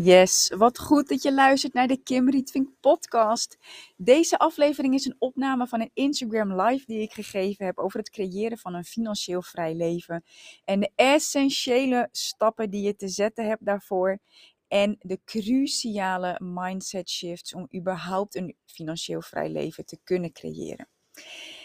Yes, wat goed dat je luistert naar de Kim Rietvink podcast. Deze aflevering is een opname van een Instagram live die ik gegeven heb over het creëren van een financieel vrij leven. En de essentiële stappen die je te zetten hebt daarvoor. En de cruciale mindset shifts om überhaupt een financieel vrij leven te kunnen creëren.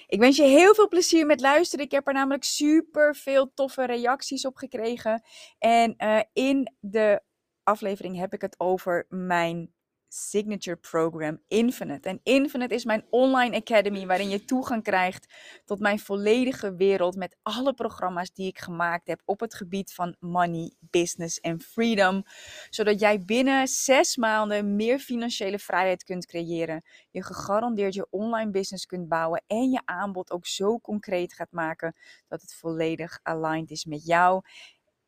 Ik wens je heel veel plezier met luisteren. Ik heb er namelijk super veel toffe reacties op gekregen. En uh, in de aflevering heb ik het over mijn signature program Infinite. En Infinite is mijn online academy waarin je toegang krijgt tot mijn volledige wereld met alle programma's die ik gemaakt heb op het gebied van money, business en freedom. Zodat jij binnen zes maanden meer financiële vrijheid kunt creëren. Je gegarandeerd je online business kunt bouwen en je aanbod ook zo concreet gaat maken dat het volledig aligned is met jou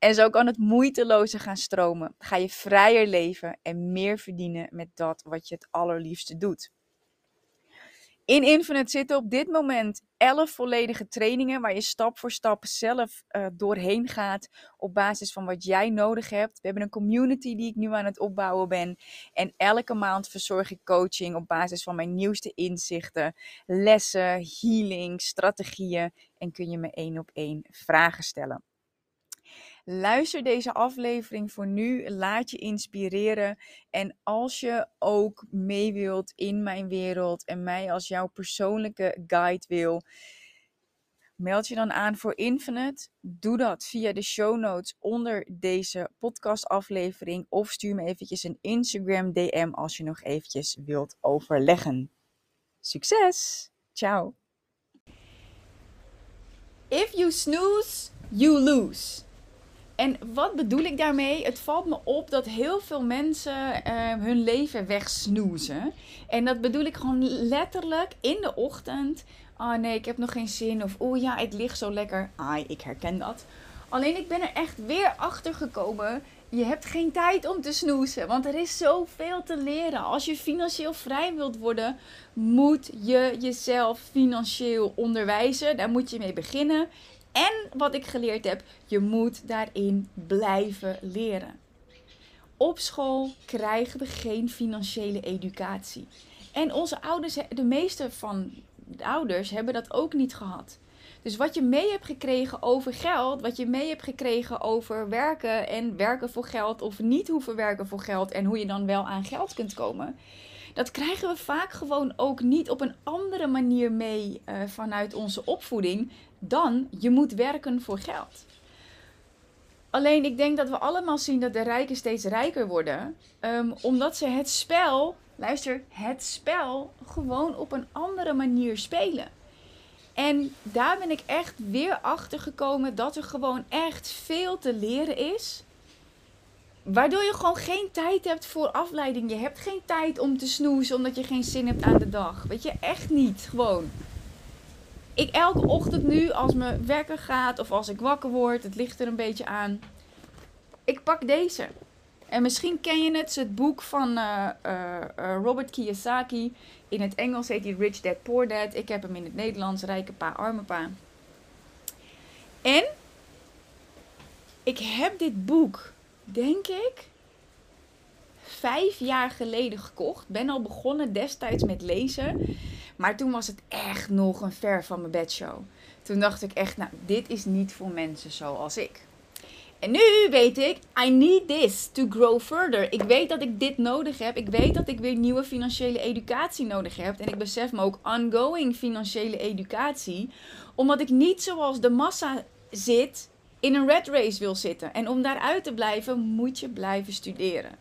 en zo kan het moeitelozer gaan stromen. Ga je vrijer leven en meer verdienen met dat wat je het allerliefste doet. In Infinite zitten op dit moment 11 volledige trainingen waar je stap voor stap zelf uh, doorheen gaat op basis van wat jij nodig hebt. We hebben een community die ik nu aan het opbouwen ben. En elke maand verzorg ik coaching op basis van mijn nieuwste inzichten, lessen, healing, strategieën en kun je me één op één vragen stellen. Luister deze aflevering voor nu. Laat je inspireren. En als je ook mee wilt in mijn wereld en mij als jouw persoonlijke guide wil, meld je dan aan voor Infinite. Doe dat via de show notes onder deze podcastaflevering of stuur me eventjes een Instagram DM als je nog eventjes wilt overleggen. Succes! Ciao! If you snooze, you lose. En wat bedoel ik daarmee? Het valt me op dat heel veel mensen uh, hun leven wegsnoezen. En dat bedoel ik gewoon letterlijk in de ochtend. Oh nee, ik heb nog geen zin. Of oh ja, het ligt zo lekker. Ai, ik herken dat. Alleen ik ben er echt weer achter gekomen. Je hebt geen tijd om te snoezen. Want er is zoveel te leren. Als je financieel vrij wilt worden, moet je jezelf financieel onderwijzen. Daar moet je mee beginnen. En wat ik geleerd heb, je moet daarin blijven leren. Op school krijgen we geen financiële educatie. En onze ouders, de meeste van de ouders, hebben dat ook niet gehad. Dus wat je mee hebt gekregen over geld, wat je mee hebt gekregen over werken en werken voor geld of niet hoeven werken voor geld en hoe je dan wel aan geld kunt komen, dat krijgen we vaak gewoon ook niet op een andere manier mee uh, vanuit onze opvoeding dan je moet werken voor geld. Alleen ik denk dat we allemaal zien dat de rijken steeds rijker worden, um, omdat ze het spel, luister, het spel gewoon op een andere manier spelen. En daar ben ik echt weer achter gekomen dat er gewoon echt veel te leren is. Waardoor je gewoon geen tijd hebt voor afleiding. Je hebt geen tijd om te snoezen omdat je geen zin hebt aan de dag. Weet je, echt niet. Gewoon. Ik elke ochtend nu, als mijn wekker gaat of als ik wakker word, het ligt er een beetje aan. Ik pak deze. En misschien ken je het, het boek van uh, uh, Robert Kiyosaki. In het Engels heet hij Rich Dad Poor Dad. Ik heb hem in het Nederlands Rijke Pa, Arme Pa. En ik heb dit boek denk ik, vijf jaar geleden gekocht. Ben al begonnen destijds met lezen. Maar toen was het echt nog een ver van mijn bedshow. Toen dacht ik echt, nou, dit is niet voor mensen zoals ik. En nu weet ik, I need this to grow further. Ik weet dat ik dit nodig heb. Ik weet dat ik weer nieuwe financiële educatie nodig heb. En ik besef me ook ongoing financiële educatie. Omdat ik niet zoals de massa zit in een red race wil zitten. En om daaruit te blijven, moet je blijven studeren.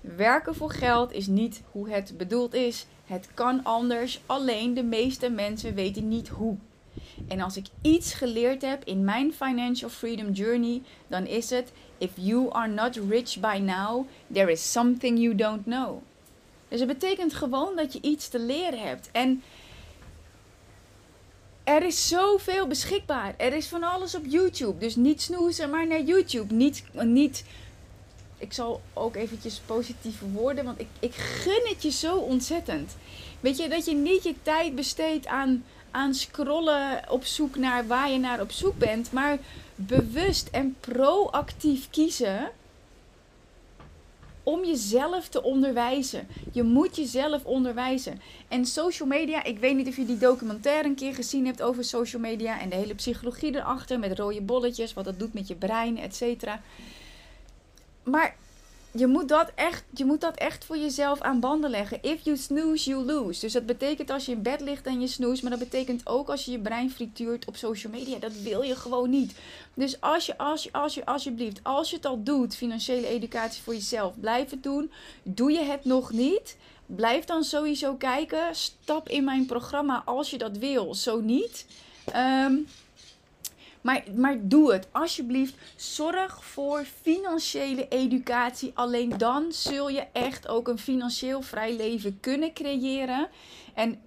Werken voor geld is niet hoe het bedoeld is. Het kan anders, alleen de meeste mensen weten niet hoe. En als ik iets geleerd heb in mijn financial freedom journey, dan is het: if you are not rich by now, there is something you don't know. Dus het betekent gewoon dat je iets te leren hebt. En er is zoveel beschikbaar. Er is van alles op YouTube. Dus niet snoezen, maar naar YouTube. Niet, niet ik zal ook eventjes positieve woorden, want ik, ik gun het je zo ontzettend. Weet je, dat je niet je tijd besteedt aan, aan scrollen op zoek naar waar je naar op zoek bent, maar bewust en proactief kiezen om jezelf te onderwijzen. Je moet jezelf onderwijzen. En social media, ik weet niet of je die documentaire een keer gezien hebt over social media en de hele psychologie erachter met rode bolletjes, wat dat doet met je brein, et cetera. Maar je moet, dat echt, je moet dat echt voor jezelf aan banden leggen. If you snooze, you lose. Dus dat betekent als je in bed ligt en je snoest. Maar dat betekent ook als je je brein frituurt op social media. Dat wil je gewoon niet. Dus als je, als je, als je, alsjeblieft, als je het al doet, financiële educatie voor jezelf, blijf het doen. Doe je het nog niet? Blijf dan sowieso kijken. Stap in mijn programma als je dat wil. Zo niet. Um, maar, maar doe het. Alsjeblieft, zorg voor financiële educatie. Alleen dan zul je echt ook een financieel vrij leven kunnen creëren. En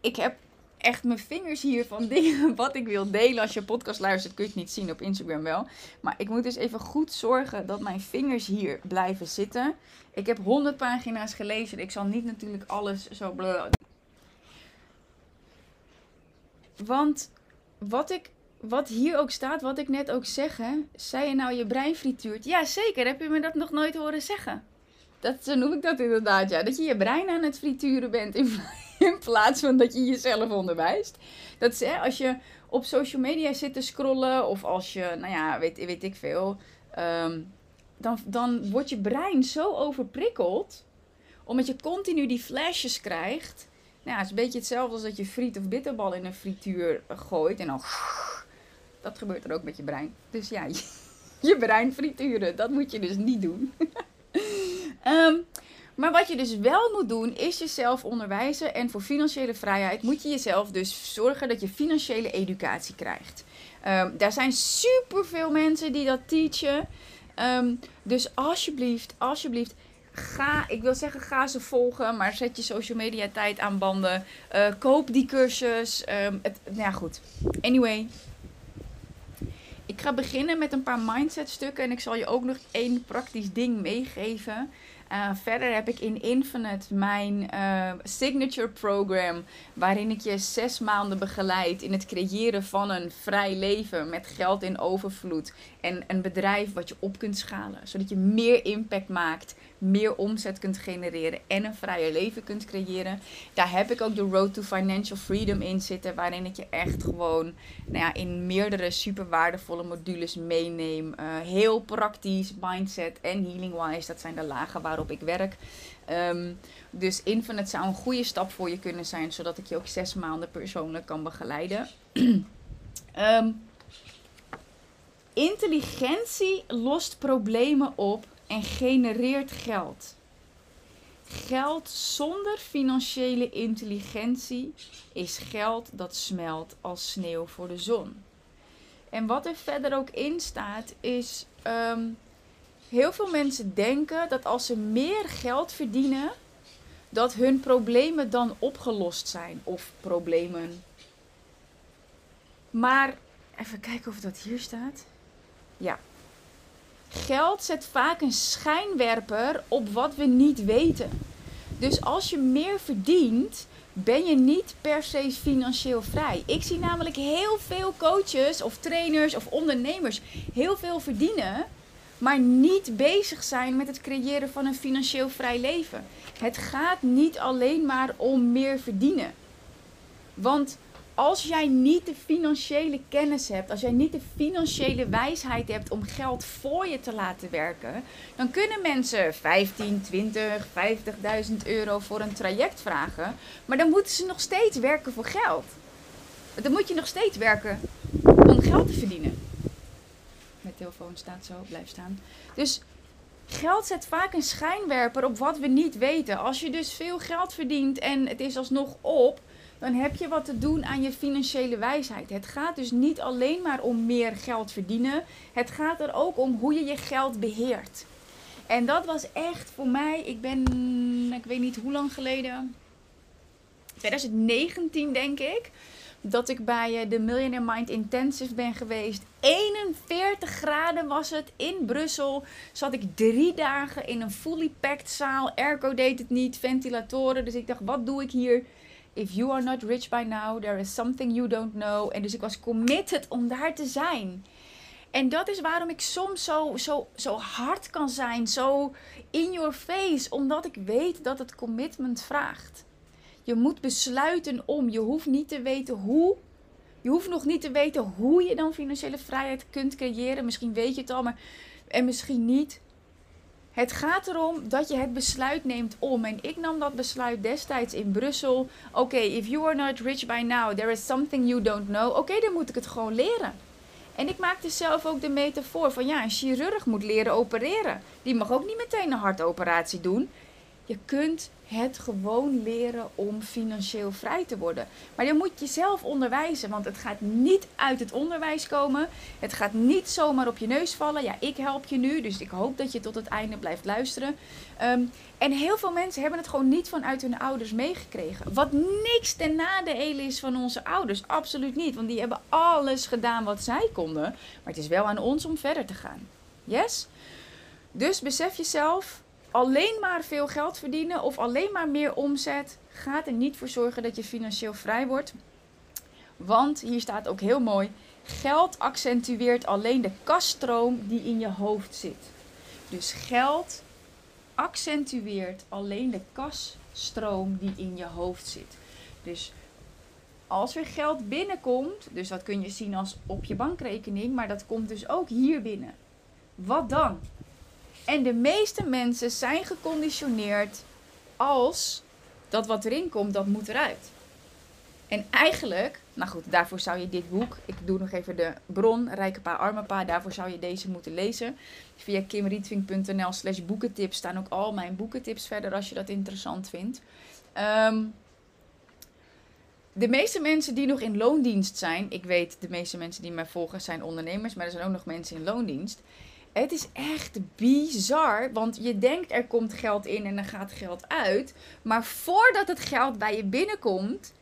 ik heb echt mijn vingers hier van dingen wat ik wil delen. Als je podcast luistert kun je het niet zien, op Instagram wel. Maar ik moet dus even goed zorgen dat mijn vingers hier blijven zitten. Ik heb 100 pagina's gelezen. Ik zal niet natuurlijk alles zo... Want wat ik wat hier ook staat, wat ik net ook zeg, hè, zei je nou je brein frituurt? Ja, zeker. Heb je me dat nog nooit horen zeggen? Dat, zo noem ik dat inderdaad, ja. Dat je je brein aan het frituren bent in, plaats van dat je jezelf onderwijst. Dat is, hè, als je op social media zit te scrollen of als je, nou ja, weet, weet ik veel, um, dan, dan wordt je brein zo overprikkeld, omdat je continu die flashes krijgt. Nou, ja, het is een beetje hetzelfde als dat je friet of bitterbal in een frituur gooit en dan dat gebeurt er ook met je brein. Dus ja, je, brein frituren, dat moet je dus niet doen. Ehm, maar wat je dus wel moet doen, is jezelf onderwijzen. En voor financiële vrijheid moet je jezelf dus zorgen dat je financiële educatie krijgt. Um, daar zijn superveel mensen die dat teachen. Ehm, dus alsjeblieft, alsjeblieft, ga, ik wil zeggen, ga ze volgen, maar zet je social media tijd aan banden. Uh, koop die cursus. het, nou ja, goed. Anyway, ik ga beginnen met een paar mindset stukken en ik zal je ook nog één praktisch ding meegeven. Uh, verder heb ik in Infinite mijn uh, signature program, waarin ik je zes maanden begeleid in het creëren van een vrij leven met geld in overvloed en een bedrijf wat je op kunt schalen, zodat je meer impact maakt meer omzet kunt genereren en een vrijer leven kunt creëren. Daar heb ik ook de Road to Financial Freedom in zitten, waarin ik je echt gewoon nou ja, in meerdere super waardevolle modules meeneem. Uh, heel praktisch, mindset en healing-wise, dat zijn de lagen waarop ik werk. Um, dus Infinite zou een goede stap voor je kunnen zijn, zodat ik je ook zes maanden persoonlijk kan begeleiden. um, intelligentie lost problemen op en genereert geld. Geld zonder financiële intelligentie is geld dat smelt als sneeuw voor de zon. En wat er verder ook in staat, is um, heel veel mensen denken dat als ze meer geld verdienen, dat hun problemen dan opgelost zijn. Of problemen. Maar even kijken of dat hier staat. Ja, Geld zet vaak een schijnwerper op wat we niet weten. Dus als je meer verdient, ben je niet per se financieel vrij. Ik zie namelijk heel veel coaches of trainers of ondernemers heel veel verdienen, maar niet bezig zijn met het creëren van een financieel vrij leven. Het gaat niet alleen maar om meer verdienen. Want als jij niet de financiële kennis hebt, als jij niet de financiële wijsheid hebt om geld voor je te laten werken, dan kunnen mensen 15, 20, 50.000 euro voor een traject vragen, maar dan moeten ze nog steeds werken voor geld. Dan moet je nog steeds werken om geld te verdienen. Mijn telefoon staat zo, blijf staan. Dus geld zet vaak een schijnwerper op wat we niet weten. Als je dus veel geld verdient en het is alsnog op, dan heb je wat te doen aan je financiële wijsheid. Het gaat dus niet alleen maar om meer geld verdienen. Het gaat er ook om hoe je je geld beheert. En dat was echt voor mij, ik ben, ik weet niet hoe lang geleden, 2019 denk ik, dat ik bij eh, de Millionaire Mind Intensive ben geweest. 41 graden was het in Brussel. Zat ik drie dagen in een fully packed zaal. Airco deed het niet, ventilatoren. Dus ik dacht, wat doe ik hier? If you are not rich by now, there is something you don't know. En dus ik was committed om daar te zijn. En dat is waarom ik soms zo, zo, zo hard kan zijn, zo in your face, omdat ik weet dat het commitment vraagt. Je moet besluiten om. Je hoeft niet te weten hoe. Je hoeft nog niet te weten hoe je dan financiële vrijheid kunt creëren. Misschien weet je het al, maar en misschien niet. Het gaat erom dat je het besluit neemt om. En ik nam dat besluit destijds in Brussel. Oké, if you are not rich by now, there is something you don't know. Oké, dan moet ik het gewoon leren. En ik maakte zelf ook de metafoor van ja, een chirurg moet leren opereren. Die mag ook niet meteen een hartoperatie doen. Je kunt het gewoon leren om financieel vrij te worden. Maar je moet jezelf onderwijzen, want het gaat niet uit het onderwijs komen. Het gaat niet zomaar op je neus vallen. Ja, ik help je nu, dus ik hoop dat je tot het einde blijft luisteren. Ehm, en heel veel mensen hebben het gewoon niet vanuit hun ouders meegekregen. Wat niks ten nadele is van onze ouders, absoluut niet. Want die hebben alles gedaan wat zij konden. Maar het is wel aan ons om verder te gaan. Yes? Dus besef jezelf, alleen maar veel geld verdienen of alleen maar meer omzet gaat er niet voor zorgen dat je financieel vrij wordt. Want hier staat ook heel mooi: geld accentueert alleen de kaststroom die in je hoofd zit. Dus geld accentueert alleen de kasstroom die in je hoofd zit. Dus als er geld binnenkomt, dus dat kun je zien als op je bankrekening, maar dat komt dus ook hier binnen. Wat dan? En de meeste mensen zijn geconditioneerd als dat wat erin komt, dat moet eruit. En eigenlijk, nou goed, daarvoor zou je dit boek, ik doe nog even de bron, Rijke Pa, Arme Pa, daarvoor zou je deze moeten lezen. Via kimrietvink.nl slash boekentips staan ook al mijn boekentips verder als je dat interessant vindt. Ehm, de meeste mensen die nog in loondienst zijn, ik weet de meeste mensen die mij volgen zijn ondernemers, maar er zijn ook nog mensen in loondienst. Het is echt bizar, want je denkt er komt geld in en er gaat geld uit. Maar voordat het geld bij je binnenkomt,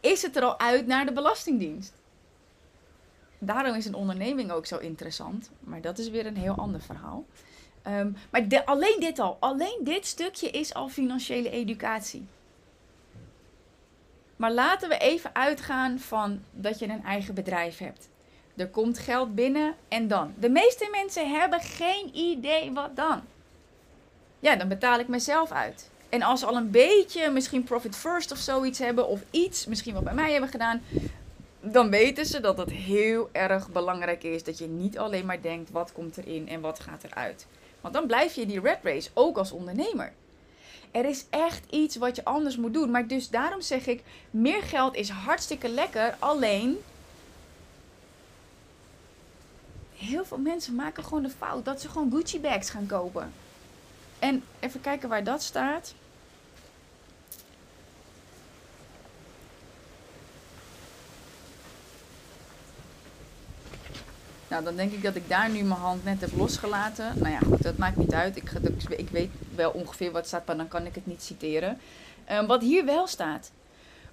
is het er al uit naar de Belastingdienst. Daarom is een onderneming ook zo interessant. Maar dat is weer een heel ander verhaal. Ehm, maar alleen dit al, alleen dit stukje is al financiële educatie. Maar laten we even uitgaan van dat je een eigen bedrijf hebt. Er komt geld binnen en dan. De meeste mensen hebben geen idee wat dan. Ja, dan betaal ik mezelf uit. En als ze al een beetje misschien profit first of zoiets hebben, of iets, misschien wat bij mij hebben gedaan, dan weten ze dat het heel erg belangrijk is dat je niet alleen maar denkt wat komt erin en wat gaat eruit. Want dan blijf je die red race, ook als ondernemer. Er is echt iets wat je anders moet doen. Maar dus daarom zeg ik, meer geld is hartstikke lekker, alleen heel veel mensen maken gewoon de fout dat ze gewoon Gucci bags gaan kopen. En even kijken waar dat staat. Nou, dan denk ik dat ik daar nu mijn hand net heb losgelaten. Nou ja, goed, dat maakt niet uit. Ik, ik weet wel ongeveer wat staat, maar dan kan ik het niet citeren. Um, wat hier wel staat.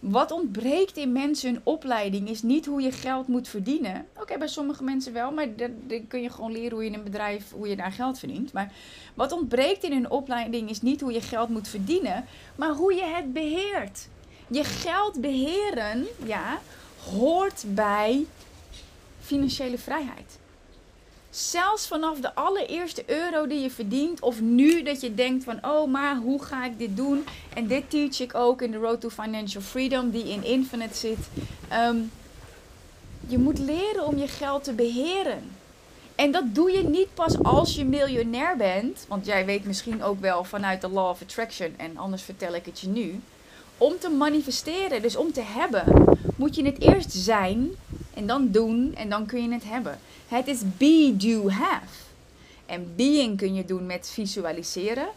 Wat ontbreekt in mensen hun opleiding is niet hoe je geld moet verdienen. Oké, bij sommige mensen wel, maar dan kun je gewoon leren hoe je in een bedrijf, hoe je daar geld verdient. Maar wat ontbreekt in hun opleiding is niet hoe je geld moet verdienen, maar hoe je het beheert. Je geld beheren, ja, hoort bij financiële vrijheid. Zelfs vanaf de allereerste euro die je verdient, of nu dat je denkt van, oh maar hoe ga ik dit doen? En dit teach ik ook in de Road to Financial Freedom, die in Infinite zit. Ehm, je moet leren om je geld te beheren. En dat doe je niet pas als je miljonair bent, want jij weet misschien ook wel vanuit de Law of Attraction, en anders vertel ik het je nu. Om te manifesteren, dus om te hebben, moet je het eerst zijn en dan doen en dan kun je het hebben. Het is be, do, have. En being kun je doen met visualiseren.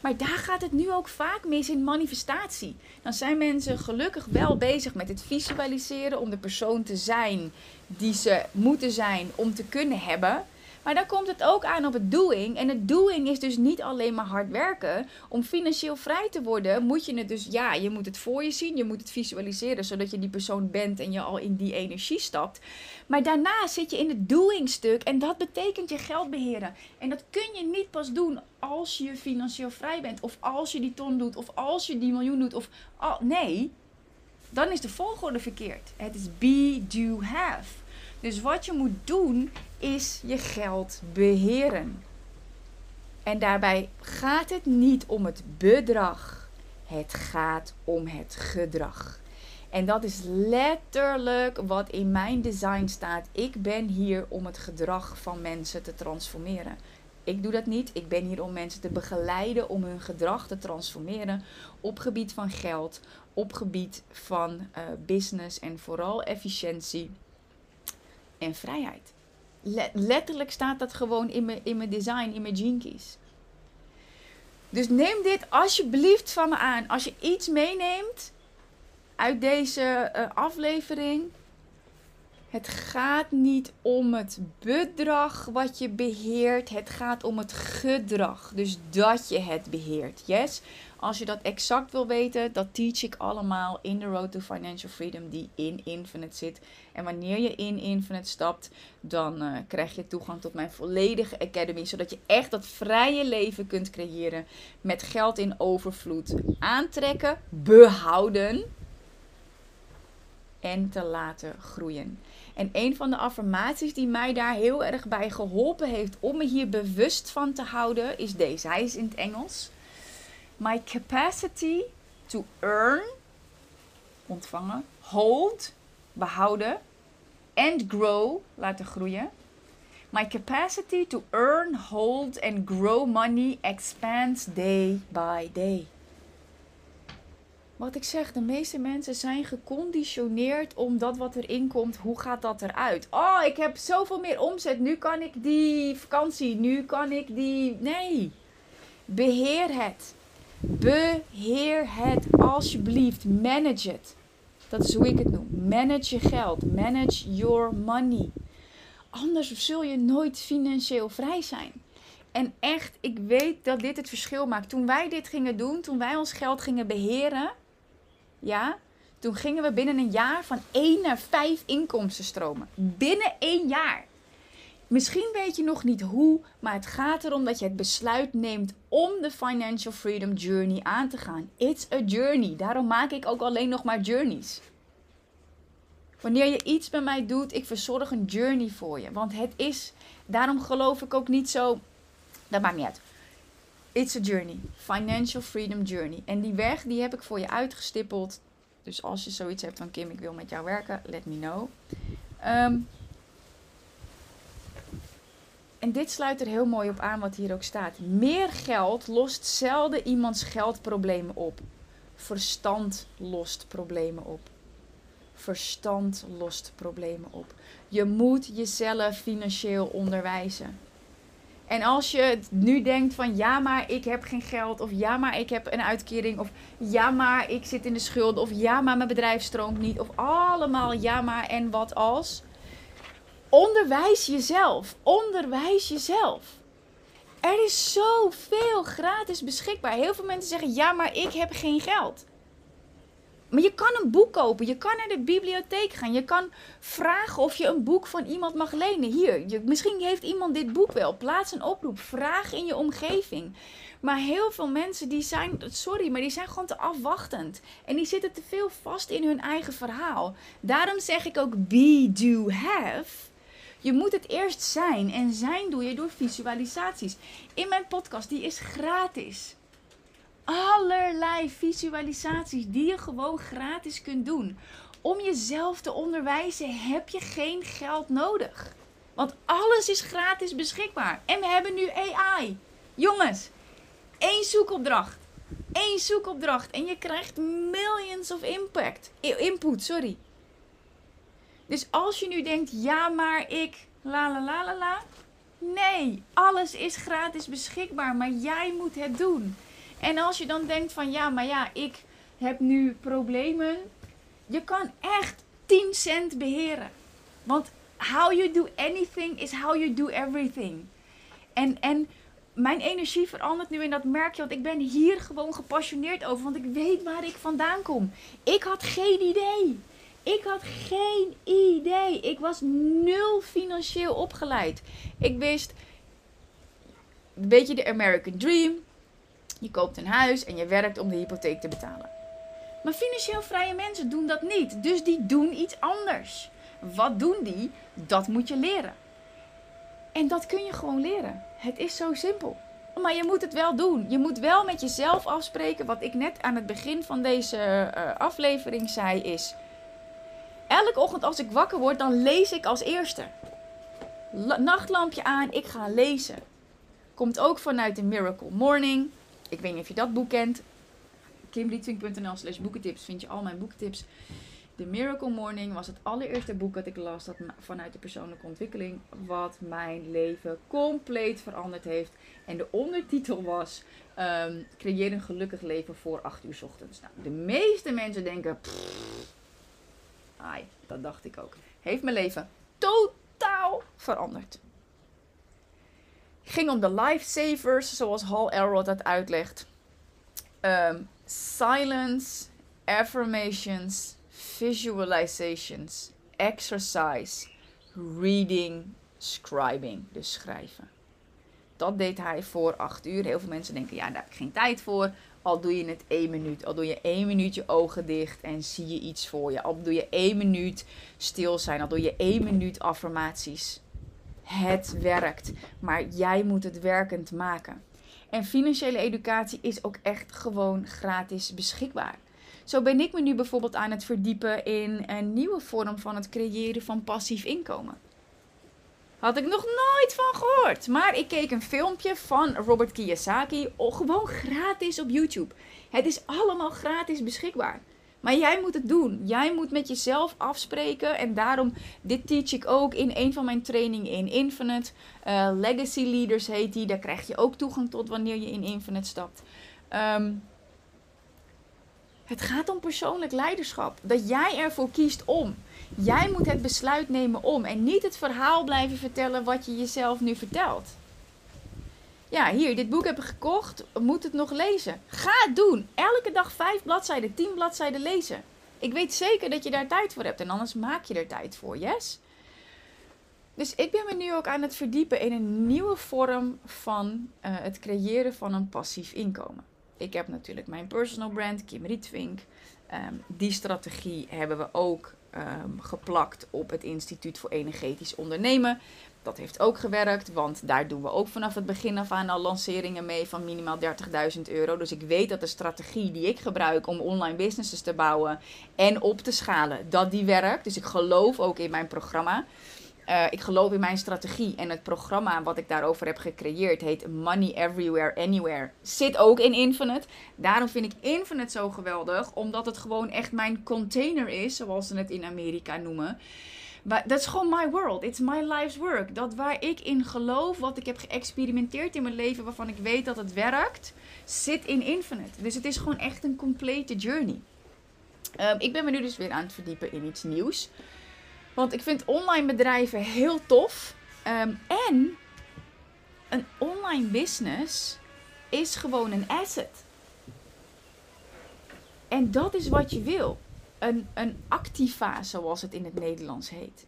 Maar daar gaat het nu ook vaak mis in manifestatie. Dan zijn mensen gelukkig wel bezig met het visualiseren om de persoon te zijn die ze moeten zijn om te kunnen hebben. Maar dan komt het ook aan op het doing. En het doing is dus niet alleen maar hard werken. Om financieel vrij te worden, moet je het dus, ja, je moet het voor je zien. Je moet het visualiseren, zodat je die persoon bent en je al in die energie stapt. Maar daarna zit je in het doing stuk. En dat betekent je geld beheren. En dat kun je niet pas doen als je financieel vrij bent. Of als je die ton doet. Of als je die miljoen doet. Of, oh, nee, dan is de volgorde verkeerd. Het is be, do, have. Dus wat je moet doen is je geld beheren. En daarbij gaat het niet om het bedrag. Het gaat om het gedrag. En dat is letterlijk wat in mijn design staat. Ik ben hier om het gedrag van mensen te transformeren. Ik doe dat niet. Ik ben hier om mensen te begeleiden om hun gedrag te transformeren op gebied van geld, op gebied van uh, business en vooral efficiëntie en vrijheid. Letterlijk staat dat gewoon in mijn, in mijn design, in mijn keys. Dus neem dit alsjeblieft van me aan. Als je iets meeneemt uit deze uh, aflevering, het gaat niet om het bedrag wat je beheert. Het gaat om het gedrag. Dus dat je het beheert. Yes? Als je dat exact wil weten, dat teach ik allemaal in de Road to Financial Freedom die in Infinite zit. En wanneer je in Infinite stapt, dan uh, krijg je toegang tot mijn volledige academy. Zodat je echt dat vrije leven kunt creëren met geld in overvloed. Aantrekken, behouden en te laten groeien. En een van de affirmaties die mij daar heel erg bij geholpen heeft om me hier bewust van te houden, is deze. Hij is in het Engels. My capacity to earn, ontvangen, hold, behouden, and grow, laten groeien. My capacity to earn, hold, and grow money expands day by day. Wat ik zeg, de meeste mensen zijn geconditioneerd om dat wat erin komt, hoe gaat dat eruit? Oh, ik heb zoveel meer omzet, nu kan ik die vakantie, nu kan ik die. Nee. Beheer het. Beheer het alsjeblieft. Manage het. Dat is hoe ik het noem. Manage je geld. Manage your money. Anders zul je nooit financieel vrij zijn. En echt, ik weet dat dit het verschil maakt. Toen wij dit gingen doen, toen wij ons geld gingen beheren, ja, toen gingen we binnen een jaar van 1 naar 5 inkomstenstromen. Binnen één jaar. Misschien weet je nog niet hoe, maar het gaat erom dat je het besluit neemt om de Financial Freedom Journey aan te gaan. It's a journey. Daarom maak ik ook alleen nog maar journeys. Wanneer je iets bij mij doet, ik verzorg een journey voor je. Want het is, daarom geloof ik ook niet zo, dat maakt niet uit. It's a journey. Financial Freedom Journey. En die weg, die heb ik voor je uitgestippeld. Dus als je zoiets hebt van Kim, ik wil met jou werken, let me know. Ehm, en dit sluit er heel mooi op aan wat hier ook staat. Meer geld lost zelden iemands geldproblemen op. Verstand lost problemen op. Verstand lost problemen op. Je moet jezelf financieel onderwijzen. En als je nu denkt van ja, maar ik heb geen geld, of ja, maar ik heb een uitkering, of ja, maar ik zit in de schulden, of ja, maar mijn bedrijf stroomt niet, of allemaal ja, maar en wat als. Onderwijs jezelf. Onderwijs jezelf. Er is zoveel gratis beschikbaar. Heel veel mensen zeggen ja, maar ik heb geen geld. Maar je kan een boek kopen. Je kan naar de bibliotheek gaan. Je kan vragen of je een boek van iemand mag lenen. Hier, misschien heeft iemand dit boek wel. Plaats een oproep. Vraag in je omgeving. Maar heel veel mensen die zijn, sorry, maar die zijn gewoon te afwachtend. En die zitten te veel vast in hun eigen verhaal. Daarom zeg ik ook be, do, have. Je moet het eerst zijn. En zijn doe je door visualisaties. In mijn podcast, die is gratis allerlei visualisaties die je gewoon gratis kunt doen. Om jezelf te onderwijzen heb je geen geld nodig. Want alles is gratis beschikbaar. En we hebben nu AI. Jongens, één zoekopdracht. Eén zoekopdracht. En je krijgt millions of impact. Input, sorry. Dus als je nu denkt, ja, maar ik. La la la la la. Nee, alles is gratis beschikbaar. Maar jij moet het doen. En als je dan denkt van ja, maar ja, ik heb nu problemen. Je kan echt 10 cent beheren. Want how you do anything is how you do everything. En, en mijn energie verandert nu en dat merk je. Want ik ben hier gewoon gepassioneerd over. Want ik weet waar ik vandaan kom. Ik had geen idee. Ik had geen idee. Ik was nul financieel opgeleid. Ik wist, weet je, de American Dream. Je koopt een huis en je werkt om de hypotheek te betalen. Maar financieel vrije mensen doen dat niet. Dus die doen iets anders. Wat doen die? Dat moet je leren. En dat kun je gewoon leren. Het is zo simpel. Maar je moet het wel doen. Je moet wel met jezelf afspreken. Wat ik net aan het begin van deze uh, aflevering zei is... Elke ochtend als ik wakker word, dan lees ik als eerste. nachtlampje aan, ik ga lezen. Komt ook vanuit de Miracle Morning. Ik weet niet of je dat boek kent. kimberlytwink.nl slash boekentips vind je al mijn boekentips. The Miracle Morning was het allereerste boek dat ik las dat vanuit de persoonlijke ontwikkeling wat mijn leven compleet veranderd heeft. En de ondertitel was um, Creëer een gelukkig leven voor 8 uur ochtends. Nou, de meeste mensen denken, ai, dat dacht ik ook. Heeft mijn leven totaal veranderd. Ging om de lifesavers, zoals Hal Elrod dat uitlegt. Um, silence, affirmations, visualizations, exercise, reading, scribing, dus schrijven. Dat deed hij voor 8 uur. Heel veel mensen denken, ja, daar heb ik geen tijd voor. Al doe je het één minuut. Al doe je één minuut je ogen dicht en zie je iets voor je. Al doe je één minuut stil zijn. Al doe je één minuut affirmaties. Het werkt. Maar jij moet het werkend maken. En financiële educatie is ook echt gewoon gratis beschikbaar. Zo ben ik me nu bijvoorbeeld aan het verdiepen in een nieuwe vorm van het creëren van passief inkomen. Had ik nog nooit van gehoord. Maar ik keek een filmpje van Robert Kiyosaki. Gewoon gratis op YouTube. Het is allemaal gratis beschikbaar. Maar jij moet het doen. Jij moet met jezelf afspreken. En daarom, dit teach ik ook in een van mijn trainingen in Infinite. Uh, Legacy Leaders heet die. Daar krijg je ook toegang tot wanneer je in Infinite stapt. Um, het gaat om persoonlijk leiderschap. Dat jij ervoor kiest om. Jij moet het besluit nemen om. En niet het verhaal blijven vertellen wat je jezelf nu vertelt. Ja, hier, dit boek heb ik gekocht. Moet het nog lezen? Ga het doen. Elke dag vijf bladzijden, tien bladzijden lezen. Ik weet zeker dat je daar tijd voor hebt. En anders maak je er tijd voor, yes? Dus ik ben me nu ook aan het verdiepen in een nieuwe vorm van uh, het creëren van een passief inkomen ik heb natuurlijk mijn personal brand, Kim Rietvink. Um, die strategie hebben we ook um, geplakt op het Instituut voor Energetisch Ondernemen. Dat heeft ook gewerkt, want daar doen we ook vanaf het begin af aan al lanceringen mee van minimaal 30.000 euro. Dus ik weet dat de strategie die ik gebruik om online businesses te bouwen en op te schalen, dat die werkt. Dus ik geloof ook in mijn programma. Uh, ik geloof in mijn strategie en het programma wat ik daarover heb gecreëerd heet Money Everywhere Anywhere. Zit ook in Infinite. Daarom vind ik Infinite zo geweldig, omdat het gewoon echt mijn container is, zoals ze het in Amerika noemen. Dat is gewoon my world. It's my life's work. Dat waar ik in geloof, wat ik heb geëxperimenteerd in mijn leven, waarvan ik weet dat het werkt, zit in Infinite. Dus het is gewoon echt een complete journey. Uh, ik ben me nu dus weer aan het verdiepen in iets nieuws. Want ik vind online bedrijven heel tof. Ehm, en een online business is gewoon een asset. En dat is wat je wil. Een, een activa, zoals het in het Nederlands heet.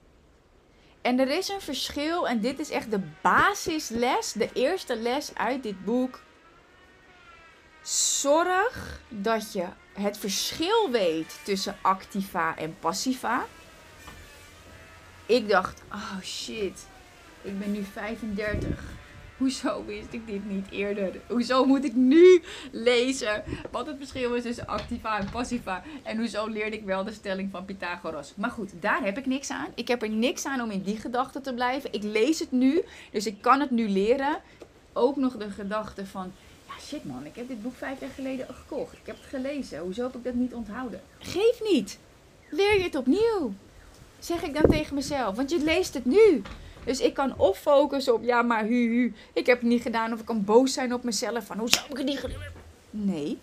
En er is een verschil, en dit is echt de basisles, de eerste les uit dit boek. Zorg dat je het verschil weet tussen activa en passiva. Ik dacht, oh shit, ik ben nu 35. Hoezo wist ik dit niet eerder? Hoezo moet ik nu lezen wat het verschil is tussen activa en passiva? En hoezo leerde ik wel de stelling van Pythagoras? Maar goed, daar heb ik niks aan. Ik heb er niks aan om in die gedachte te blijven. Ik lees het nu, dus ik kan het nu leren. Ook nog de gedachte van, ja shit man, ik heb dit boek vijf jaar geleden gekocht. Ik heb het gelezen. Hoezo heb ik dat niet onthouden? Geef niet. Leer je het opnieuw zeg ik dan tegen mezelf. Want je leest het nu. Dus ik kan of focussen op, ja, maar hu, hu, ik heb het niet gedaan. Of ik kan boos zijn op mezelf van, hoe zou ik het niet gedaan Nee,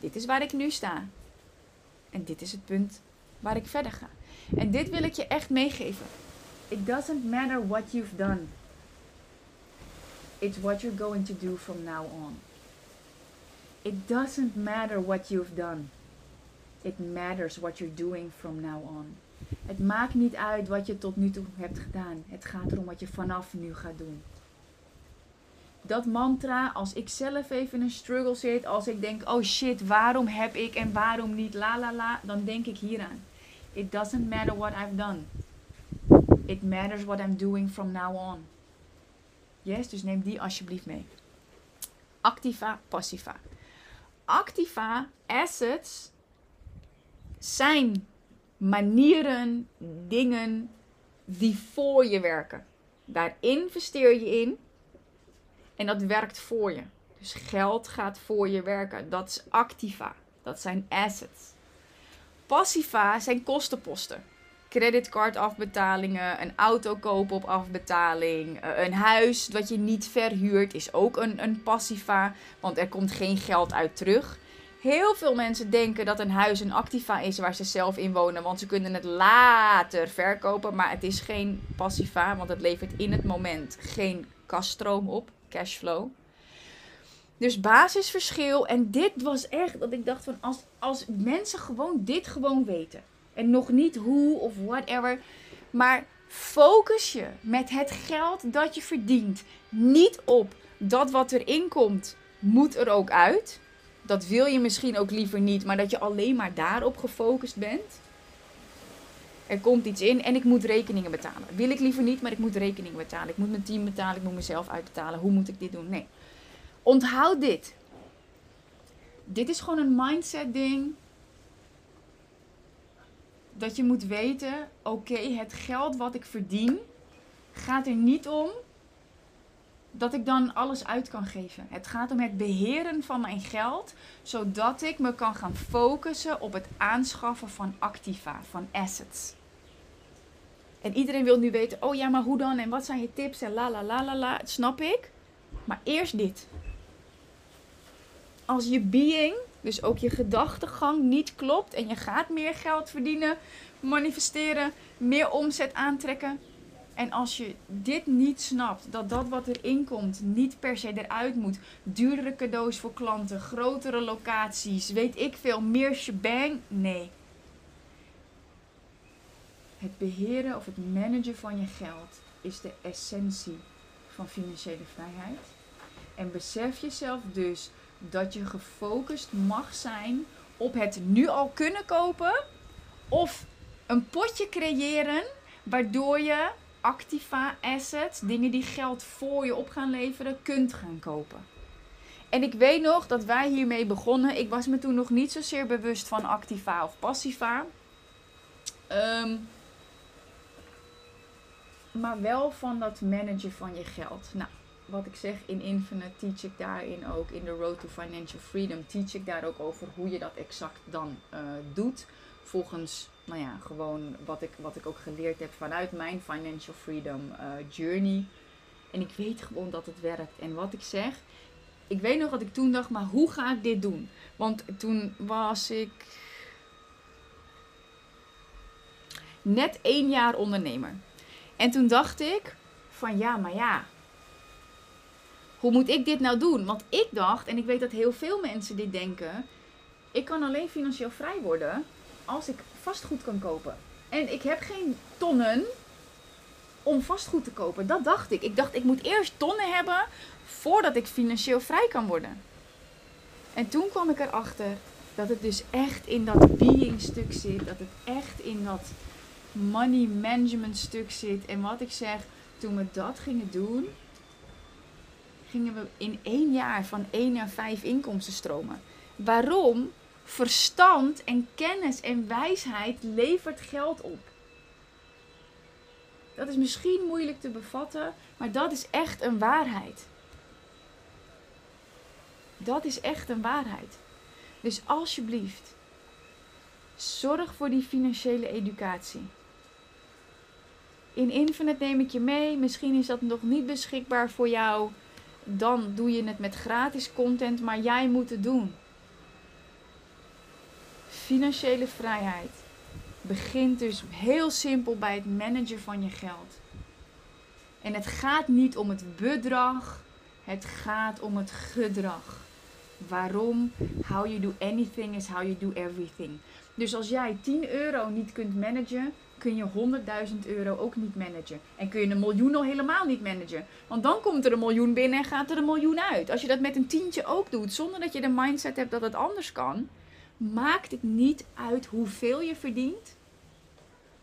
dit is waar ik nu sta. En dit is het punt waar ik verder ga. En dit wil ik je echt meegeven. It doesn't matter what you've done. It's what you're going to do from now on. It doesn't matter what you've done. It matters what you're doing from now on. Het maakt niet uit wat je tot nu toe hebt gedaan. Het gaat erom wat je vanaf nu gaat doen. Dat mantra, als ik zelf even in een struggle zit, als ik denk, oh shit, waarom heb ik en waarom niet, la la la, dan denk ik hieraan. It doesn't matter what I've done. It matters what I'm doing from now on. Yes, dus neem die alsjeblieft mee. Activa, passiva. Activa, assets, zijn manieren, dingen die voor je werken. Daar investeer je in en dat werkt voor je. Dus geld gaat voor je werken. Dat is activa. Dat zijn assets. Passiva zijn kostenposten. Creditcardafbetalingen, een auto kopen op afbetaling, eh, een huis wat je niet verhuurt is ook een, een passiva, want er komt geen geld uit terug. Heel veel mensen denken dat een huis een activa is waar ze zelf in wonen, want ze kunnen het later verkopen, maar het is geen passiva, want het levert in het moment geen kaststroom op, cashflow. Dus basisverschil. En dit was echt dat ik dacht van als, als mensen gewoon dit gewoon weten. En nog niet hoe of whatever. Maar focus je met het geld dat je verdient. Niet op dat wat erin komt, moet er ook uit. Dat wil je misschien ook liever niet, maar dat je alleen maar daarop gefocust bent. Er komt iets in en ik moet rekeningen betalen. Wil ik liever niet, maar ik moet rekeningen betalen. Ik moet mijn team betalen, ik moet mezelf uitbetalen. Hoe moet ik dit doen? Nee. Onthoud dit. Dit is gewoon een mindset ding. Dat je moet weten, oké, het geld wat ik verdien gaat er niet om dat ik dan alles uit kan geven. Het gaat om het beheren van mijn geld, zodat ik me kan gaan focussen op het aanschaffen van activa, van assets. En iedereen wil nu weten, oh ja, maar hoe dan en wat zijn je tips en la la la la la, snap ik. Maar eerst dit als je being, dus ook je gedachtegang, niet klopt en je gaat meer geld verdienen, manifesteren, meer omzet aantrekken. En als je dit niet snapt, dat dat wat erin komt niet per se eruit moet, duurdere cadeaus voor klanten, grotere locaties, weet ik veel, meer shebang, nee. Het beheren of het managen van je geld is de essentie van financiële vrijheid. En besef jezelf dus dat je gefocust mag zijn op het nu al kunnen kopen of een potje creëren waardoor je activa assets, dingen die geld voor je op gaan leveren, kunt gaan kopen. En ik weet nog dat wij hiermee begonnen. Ik was me toen nog niet zozeer bewust van activa of passiva. Ehm, maar wel van dat managen van je geld. Nou, wat ik zeg in Infinite teach ik daarin ook. In de Road to Financial Freedom teach ik daar ook over hoe je dat exact dan uh, doet. Volgens, nou ja, gewoon wat ik, wat ik ook geleerd heb vanuit mijn Financial Freedom uh, Journey. En ik weet gewoon dat het werkt. En wat ik zeg, ik weet nog dat ik toen dacht, maar hoe ga ik dit doen? Want toen was ik net één jaar ondernemer. En toen dacht ik van ja, maar ja, hoe moet ik dit nou doen? Want ik dacht, en ik weet dat heel veel mensen dit denken, ik kan alleen financieel vrij worden als ik vastgoed kan kopen. En ik heb geen tonnen om vastgoed te kopen. Dat dacht ik. Ik dacht, ik moet eerst tonnen hebben voordat ik financieel vrij kan worden. En toen kwam ik erachter dat het dus echt in dat being stuk zit. Dat het echt in dat money management stuk zit. En wat ik zeg, toen we dat gingen doen, gingen we in één jaar van één naar vijf inkomstenstromen. Waarom? Verstand en kennis en wijsheid levert geld op. Dat is misschien moeilijk te bevatten, maar dat is echt een waarheid. Dat is echt een waarheid. Dus alsjeblieft, zorg voor die financiële educatie. In Infinite neem ik je mee. Misschien is dat nog niet beschikbaar voor jou dan doe je het met gratis content, maar jij moet het doen. Financiële vrijheid begint dus heel simpel bij het managen van je geld. En het gaat niet om het bedrag, het gaat om het gedrag. Waarom? How you do anything is how you do everything. Dus als jij 10 euro niet kunt managen, kun je 100.000 euro ook niet managen. En kun je een miljoen al helemaal niet managen. Want dan komt er een miljoen binnen en gaat er een miljoen uit. Als je dat met een tientje ook doet, zonder dat je de mindset hebt dat het anders kan, maakt het niet uit hoeveel je verdient.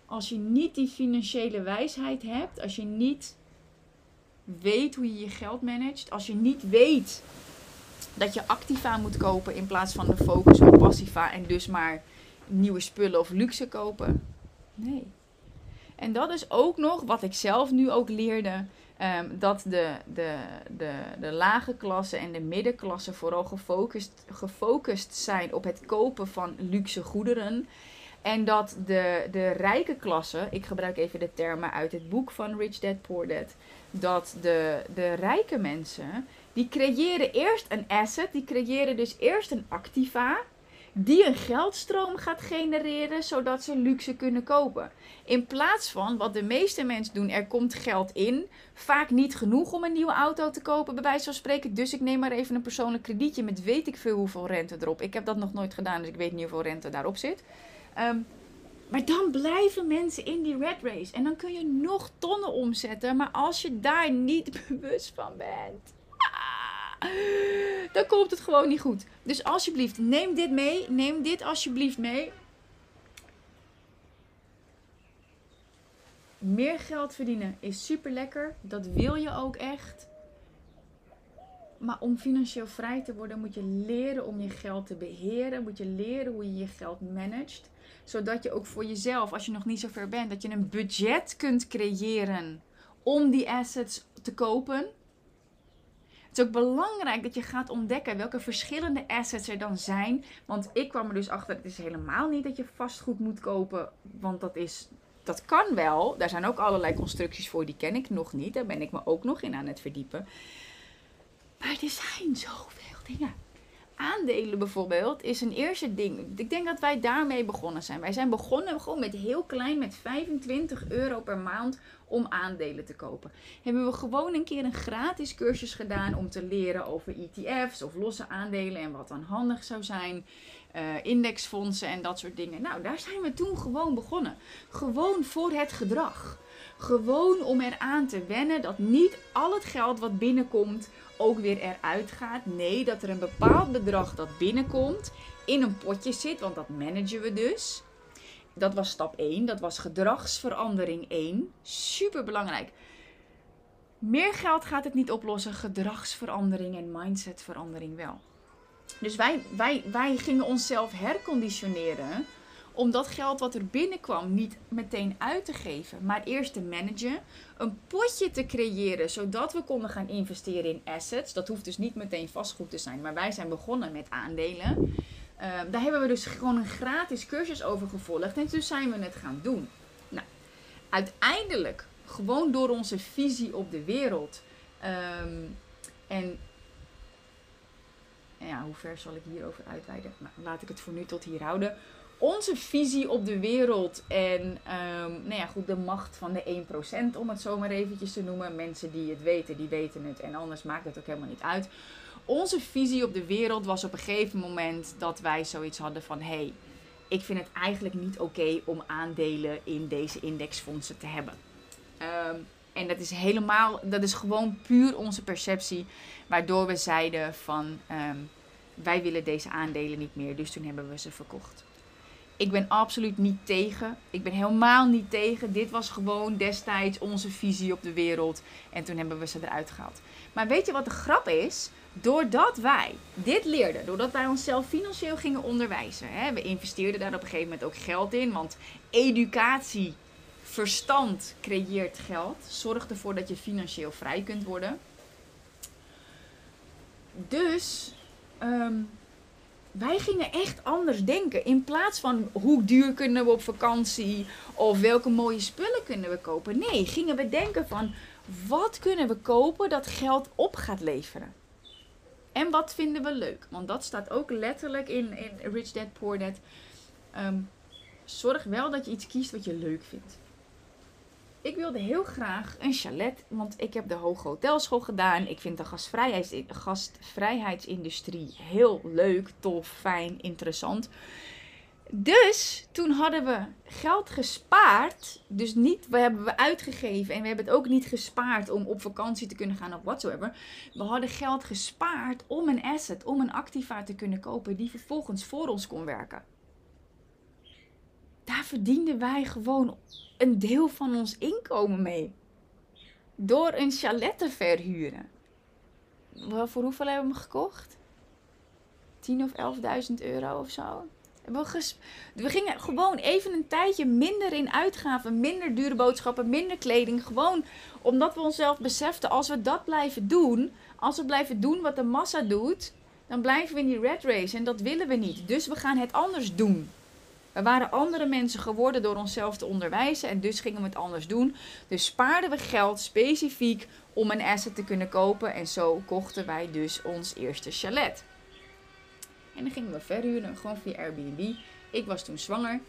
als je niet die financiële wijsheid hebt, als je niet weet hoe je je geld managt, als je niet weet dat je activa moet kopen in plaats van de focus op passiva en dus maar nieuwe spullen of luxe kopen. Nee. En dat is ook nog wat ik zelf nu ook leerde. Ehm, dat de, de, de, de lage klasse en de middenklasse vooral gefocust, gefocust zijn op het kopen van luxe goederen. En dat de, de rijke klasse, ik gebruik even de termen uit het boek van Rich Dad Poor Dad, dat de, de rijke mensen, die creëren eerst een asset, die creëren dus eerst een activa, die een geldstroom gaat genereren, zodat ze luxe kunnen kopen. In plaats van wat de meeste mensen doen, er komt geld in, vaak niet genoeg om een nieuwe auto te kopen, bij wijze van spreken. Dus ik neem maar even een persoonlijk kredietje met weet ik veel hoeveel rente erop. Ik heb dat nog nooit gedaan, dus ik weet niet hoeveel rente daarop zit. Ehm, maar dan blijven mensen in die red race. En dan kun je nog tonnen omzetten. Maar als je daar niet bewust van bent. Ah, dan komt het gewoon niet goed. Dus alsjeblieft, neem dit mee. Neem dit alsjeblieft mee. Meer geld verdienen is super lekker. Dat wil je ook echt. Maar om financieel vrij te worden, moet je leren om je geld te beheren. Moet je leren hoe je je geld managt zodat je ook voor jezelf, als je nog niet zo ver bent, dat je een budget kunt creëren om die assets te kopen. Het is ook belangrijk dat je gaat ontdekken welke verschillende assets er dan zijn. Want ik kwam er dus achter, het is helemaal niet dat je vastgoed moet kopen. Want dat is, dat kan wel. Daar zijn ook allerlei constructies voor, die ken ik nog niet. Daar ben ik me ook nog in aan het verdiepen. Maar er zijn zoveel dingen aandelen bijvoorbeeld is een eerste ding. Ik denk dat wij daarmee begonnen zijn. Wij zijn begonnen gewoon met heel klein, met 25 euro per maand om aandelen te kopen. Hebben we gewoon een keer een gratis cursus gedaan om te leren over ETF's of losse aandelen en wat dan handig zou zijn. Uh, indexfondsen en dat soort dingen. Nou, daar zijn we toen gewoon begonnen. Gewoon voor het gedrag. Gewoon om eraan te wennen dat niet al het geld wat binnenkomt ook weer eruit gaat. Nee, dat er een bepaald bedrag dat binnenkomt in een potje zit, want dat managen we dus. Dat was stap 1, dat was gedragsverandering 1. Super belangrijk. Meer geld gaat het niet oplossen, gedragsverandering en mindsetverandering wel. Dus wij, wij, wij gingen onszelf herconditioneren om dat geld wat er binnenkwam niet meteen uit te geven, maar eerst te managen, een potje te creëren zodat we konden gaan investeren in assets. Dat hoeft dus niet meteen vastgoed te zijn, maar wij zijn begonnen met aandelen. Ehm, daar hebben we dus gewoon een gratis cursus over gevolgd en toen zijn we het gaan doen. Nou, uiteindelijk, gewoon door onze visie op de wereld ehm, en ja, hoe ver zal ik hierover uitweiden? Nou, laat ik het voor nu tot hier houden onze visie op de wereld en um, nou ja, goed, de macht van de 1%, om het zo maar eventjes te noemen. Mensen die het weten, die weten het en anders maakt het ook helemaal niet uit. Onze visie op de wereld was op een gegeven moment dat wij zoiets hadden van: hé, hey, ik vind het eigenlijk niet oké om aandelen in deze indexfondsen te hebben. Ehm, en dat is helemaal, dat is gewoon puur onze perceptie, waardoor we zeiden van um, wij willen deze aandelen niet meer, dus toen hebben we ze verkocht. Ik ben absoluut niet tegen. Ik ben helemaal niet tegen. Dit was gewoon destijds onze visie op de wereld. En toen hebben we ze eruit gehaald. Maar weet je wat de grap is? Doordat wij dit leerden, doordat wij onszelf financieel gingen onderwijzen, hè, we investeerden daar op een gegeven moment ook geld in, want educatie, verstand creëert geld, zorgt ervoor dat je financieel vrij kunt worden. Dus um, wij gingen echt anders denken. In plaats van hoe duur kunnen we op vakantie of welke mooie spullen kunnen we kopen. Nee, gingen we denken van wat kunnen we kopen dat geld op gaat leveren. En wat vinden we leuk? Want dat staat ook letterlijk in, in Rich Dad Poor Dad. Ehm, zorg wel dat je iets kiest wat je leuk vindt ik wilde heel graag een chalet, want ik heb de Hoge Hotelschool gedaan. Ik vind de gastvrijheidsindustrie heel leuk, tof, fijn, interessant. Dus toen hadden we geld gespaard. Dus niet, we hebben we uitgegeven en we hebben het ook niet gespaard om op vakantie te kunnen gaan of whatsoever. We hadden geld gespaard om een asset, om een activa te kunnen kopen die vervolgens voor ons kon werken. Daar verdienden wij gewoon een deel van ons inkomen mee. Door een chalet te verhuren. Voor hoeveel hebben we hem gekocht? 10 of 11.000 euro of zo. We, we gingen gewoon even een tijdje minder in uitgaven, minder dure boodschappen, minder kleding. Gewoon omdat we onszelf beseften, als we dat blijven doen, als we blijven doen wat de massa doet, dan blijven we in die red race. En dat willen we niet. Dus we gaan het anders doen. We waren andere mensen geworden door onszelf te onderwijzen en dus gingen we het anders doen. Dus spaarden we geld specifiek om een asset te kunnen kopen en zo kochten wij dus ons eerste chalet. En dan gingen we verhuren, gewoon via Airbnb. Ik was toen zwanger.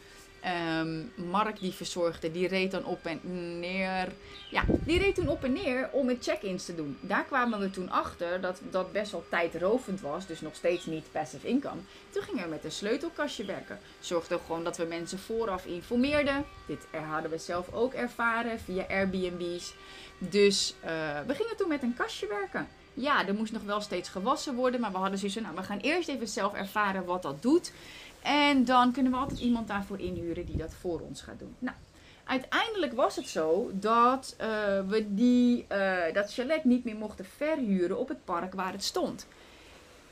Um, Mark die verzorgde, die reed dan op en neer. Ja, die reed toen op en neer om het check-ins te doen. Daar kwamen we toen achter dat dat best wel tijdrovend was. Dus nog steeds niet passive income. Toen gingen we met een sleutelkastje werken. Zorgde gewoon dat we mensen vooraf informeerden. Dit hadden we zelf ook ervaren via Airbnb's. Dus uh, we gingen toen met een kastje werken. Ja, er moest nog wel steeds gewassen worden. Maar we hadden zoiets van, nou, we gaan eerst even zelf ervaren wat dat doet. En dan kunnen we altijd iemand daarvoor inhuren die dat voor ons gaat doen. Nou, uiteindelijk was het zo dat uh, we die, uh, dat chalet niet meer mochten verhuren op het park waar het stond.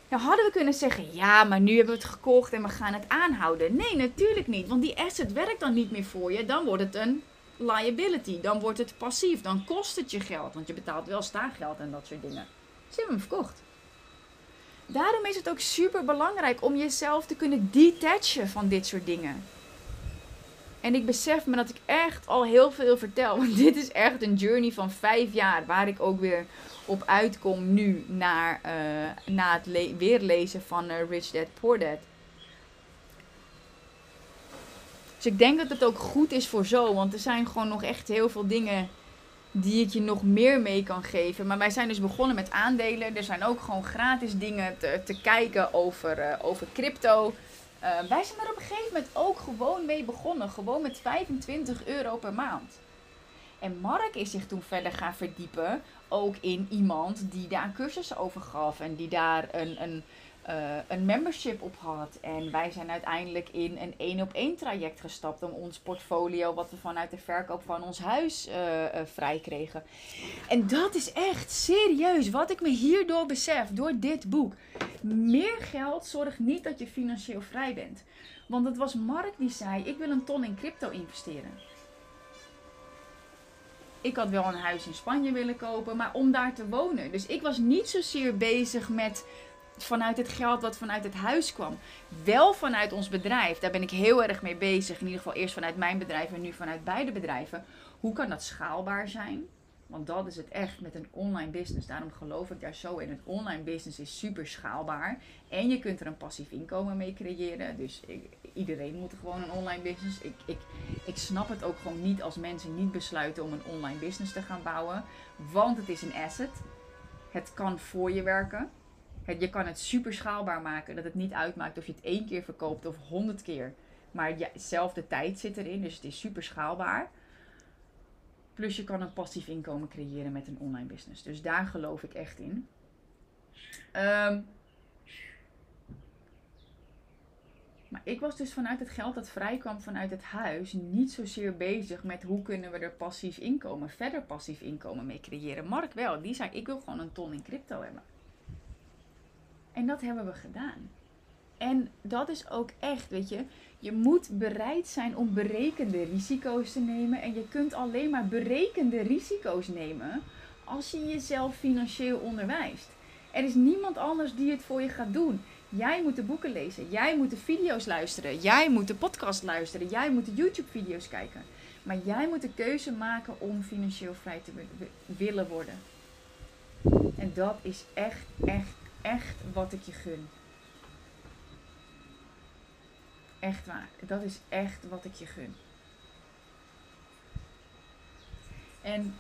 Nou hadden we kunnen zeggen, ja, maar nu hebben we het gekocht en we gaan het aanhouden. Nee, natuurlijk niet, want die asset werkt dan niet meer voor je. Dan wordt het een liability, dan wordt het passief, dan kost het je geld. Want je betaalt wel staageld en dat soort dingen. Ze hebben hem verkocht. Daarom is het ook super belangrijk om jezelf te kunnen detachen van dit soort dingen. En ik besef me dat ik echt al heel veel vertel. Want dit is echt een journey van vijf jaar. Waar ik ook weer op uitkom nu naar, uh, na het le weer lezen van uh, Rich Dad Poor Dad. Dus ik denk dat het ook goed is voor zo. Want er zijn gewoon nog echt heel veel dingen die ik je nog meer mee kan geven. Maar wij zijn dus begonnen met aandelen. Er zijn ook gewoon gratis dingen te, te kijken over, uh, over crypto. Uh, wij zijn er op een gegeven moment ook gewoon mee begonnen. Gewoon met 25 euro per maand. En Mark is zich toen verder gaan verdiepen. Ook in iemand die daar cursussen over gaf. En die daar een, een uh, een membership op had. En wij zijn uiteindelijk in een één op één traject gestapt om ons portfolio, wat we vanuit de verkoop van ons huis uh, uh, vrij kregen. En dat is echt serieus wat ik me hierdoor besef, door dit boek. Meer geld zorgt niet dat je financieel vrij bent. Want het was Mark die zei: Ik wil een ton in crypto investeren. Ik had wel een huis in Spanje willen kopen, maar om daar te wonen. Dus ik was niet zozeer bezig met vanuit het geld wat vanuit het huis kwam. Wel vanuit ons bedrijf. Daar ben ik heel erg mee bezig. In ieder geval eerst vanuit mijn bedrijf en nu vanuit beide bedrijven. Hoe kan dat schaalbaar zijn? Want dat is het echt met een online business. Daarom geloof ik daar zo in. Een online business is super schaalbaar. En je kunt er een passief inkomen mee creëren. Dus iedereen moet gewoon een online business. Ik, ik, ik snap het ook gewoon niet als mensen niet besluiten om een online business te gaan bouwen. Want het is een asset. Het kan voor je werken je kan het super schaalbaar maken. Dat het niet uitmaakt of je het één keer verkoopt of honderd keer. Maar dezelfde tijd zit erin. Dus het is super schaalbaar. Plus je kan een passief inkomen creëren met een online business. Dus daar geloof ik echt in. Um, maar ik was dus vanuit het geld dat vrijkwam vanuit het huis niet zozeer bezig met hoe kunnen we er passief inkomen, verder passief inkomen mee creëren. Mark wel, die zei ik wil gewoon een ton in crypto hebben. En dat hebben we gedaan. En dat is ook echt, weet je, je moet bereid zijn om berekende risico's te nemen. En je kunt alleen maar berekende risico's nemen als je jezelf financieel onderwijst. Er is niemand anders die het voor je gaat doen. Jij moet de boeken lezen, jij moet de video's luisteren, jij moet de podcast luisteren, jij moet de YouTube-video's kijken. Maar jij moet de keuze maken om financieel vrij te willen worden. En dat is echt, echt echt wat ik je gun. Echt waar. Dat is echt wat ik je gun. En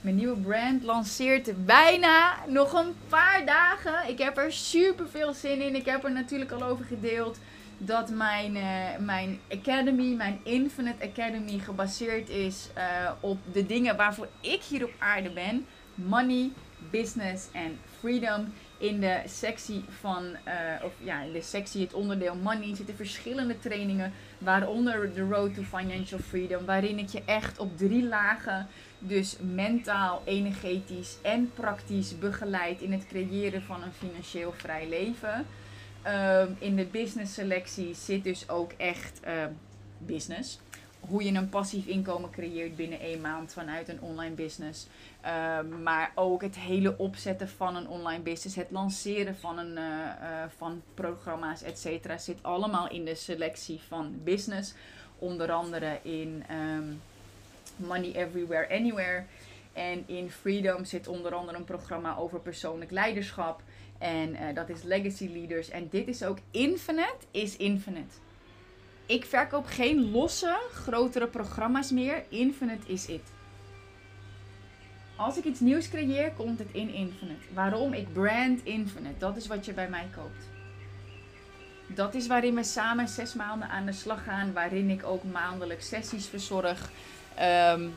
mijn nieuwe brand lanceert bijna nog een paar dagen. Ik heb er super veel zin in. Ik heb er natuurlijk al over gedeeld dat mijn, uh, mijn Academy, mijn Infinite Academy, gebaseerd is uh, op de dingen waarvoor ik hier op aarde ben: money, business en freedom. In de sectie van, eh, of ja, in de sectie het onderdeel money zitten verschillende trainingen, waaronder de Road to Financial Freedom, waarin ik je echt op drie lagen, dus mentaal, energetisch en praktisch begeleid in het creëren van een financieel vrij leven. Ehm, in de business selectie zit dus ook echt ehm, business hoe je een passief inkomen creëert binnen één maand vanuit een online business. Ehm, maar ook het hele opzetten van een online business, het lanceren van, een, uh, uh, van programma's, et cetera, zit allemaal in de selectie van business. Onder andere in um, Money Everywhere Anywhere. En in Freedom zit onder andere een programma over persoonlijk leiderschap. En uh, dat is Legacy Leaders. En dit is ook Infinite is Infinite. Ik verkoop geen losse, grotere programma's meer. Infinite is it. Als ik iets nieuws creëer, komt het in Infinite. Waarom? Ik brand Infinite. Dat is wat je bij mij koopt. Dat is waarin we samen zes maanden aan de slag gaan. Waarin ik ook maandelijks sessies verzorg. Um,